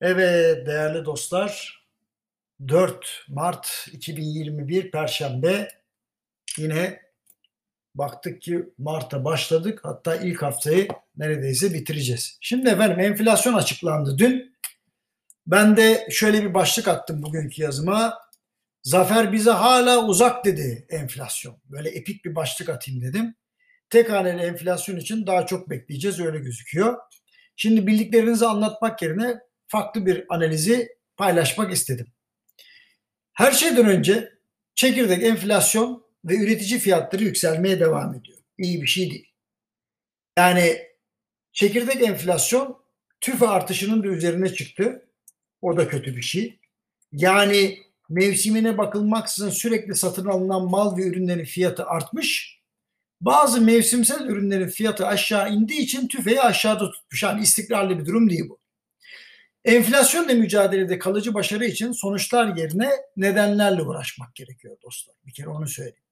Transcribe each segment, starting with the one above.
Evet değerli dostlar 4 Mart 2021 Perşembe yine baktık ki Mart'a başladık hatta ilk haftayı neredeyse bitireceğiz. Şimdi efendim enflasyon açıklandı dün. Ben de şöyle bir başlık attım bugünkü yazıma. Zafer bize hala uzak dedi enflasyon. Böyle epik bir başlık atayım dedim. Tek haneli enflasyon için daha çok bekleyeceğiz öyle gözüküyor. Şimdi bildiklerinizi anlatmak yerine farklı bir analizi paylaşmak istedim. Her şeyden önce çekirdek enflasyon ve üretici fiyatları yükselmeye devam ediyor. İyi bir şey değil. Yani çekirdek enflasyon tüfe artışının da üzerine çıktı. O da kötü bir şey. Yani mevsimine bakılmaksızın sürekli satın alınan mal ve ürünlerin fiyatı artmış. Bazı mevsimsel ürünlerin fiyatı aşağı indiği için tüfeği aşağıda tutmuş. Yani istikrarlı bir durum değil bu. Enflasyonla mücadelede kalıcı başarı için sonuçlar yerine nedenlerle uğraşmak gerekiyor dostlar. Bir kere onu söyleyeyim.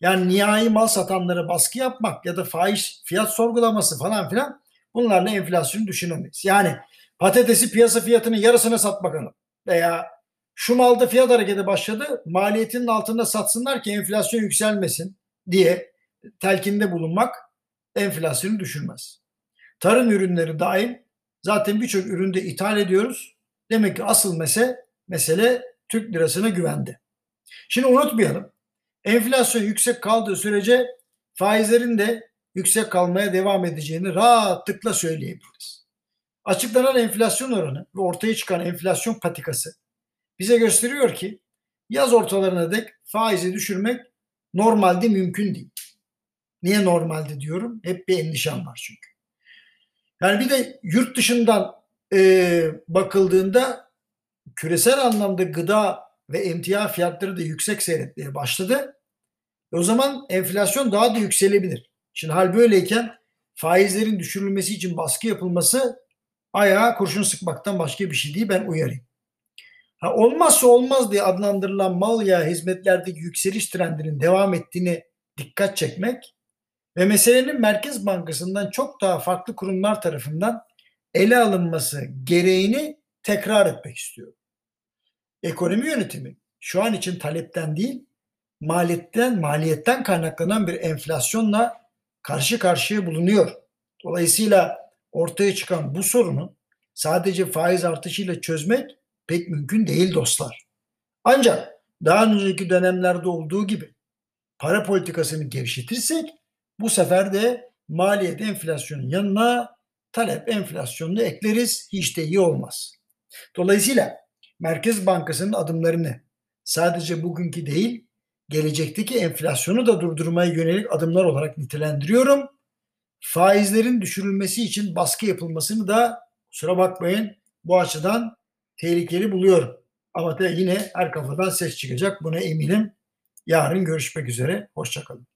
Yani nihai mal satanlara baskı yapmak ya da faiz fiyat sorgulaması falan filan bunlarla enflasyonu düşünemeyiz. Yani patatesi piyasa fiyatının yarısına sat bakalım veya şu malda fiyat hareketi başladı maliyetinin altında satsınlar ki enflasyon yükselmesin diye telkinde bulunmak enflasyonu düşürmez. Tarım ürünleri dahil Zaten birçok üründe ithal ediyoruz. Demek ki asıl mesele, mesele Türk lirasına güvende. Şimdi unutmayalım. Enflasyon yüksek kaldığı sürece faizlerin de yüksek kalmaya devam edeceğini rahatlıkla söyleyebiliriz. Açıklanan enflasyon oranı ve ortaya çıkan enflasyon patikası bize gösteriyor ki yaz ortalarına dek faizi düşürmek normalde mümkün değil. Niye normalde diyorum? Hep bir endişem var çünkü. Yani bir de yurt dışından e, bakıldığında küresel anlamda gıda ve emtia fiyatları da yüksek seyretmeye başladı. O zaman enflasyon daha da yükselebilir. Şimdi hal böyleyken faizlerin düşürülmesi için baskı yapılması ayağa kurşun sıkmaktan başka bir şey değil ben uyarayım. Ha, olmazsa olmaz diye adlandırılan mal ya hizmetlerdeki yükseliş trendinin devam ettiğini dikkat çekmek ve meselenin Merkez Bankası'ndan çok daha farklı kurumlar tarafından ele alınması gereğini tekrar etmek istiyorum. Ekonomi yönetimi şu an için talepten değil, maliyetten, maliyetten kaynaklanan bir enflasyonla karşı karşıya bulunuyor. Dolayısıyla ortaya çıkan bu sorunu sadece faiz artışıyla çözmek pek mümkün değil dostlar. Ancak daha önceki dönemlerde olduğu gibi para politikasını gevşetirsek bu sefer de maliyet enflasyonun yanına talep enflasyonunu ekleriz. Hiç de iyi olmaz. Dolayısıyla Merkez Bankası'nın adımlarını sadece bugünkü değil, gelecekteki enflasyonu da durdurmaya yönelik adımlar olarak nitelendiriyorum. Faizlerin düşürülmesi için baskı yapılmasını da kusura bakmayın bu açıdan tehlikeli buluyorum. Ama da yine her kafadan ses çıkacak buna eminim. Yarın görüşmek üzere. Hoşçakalın.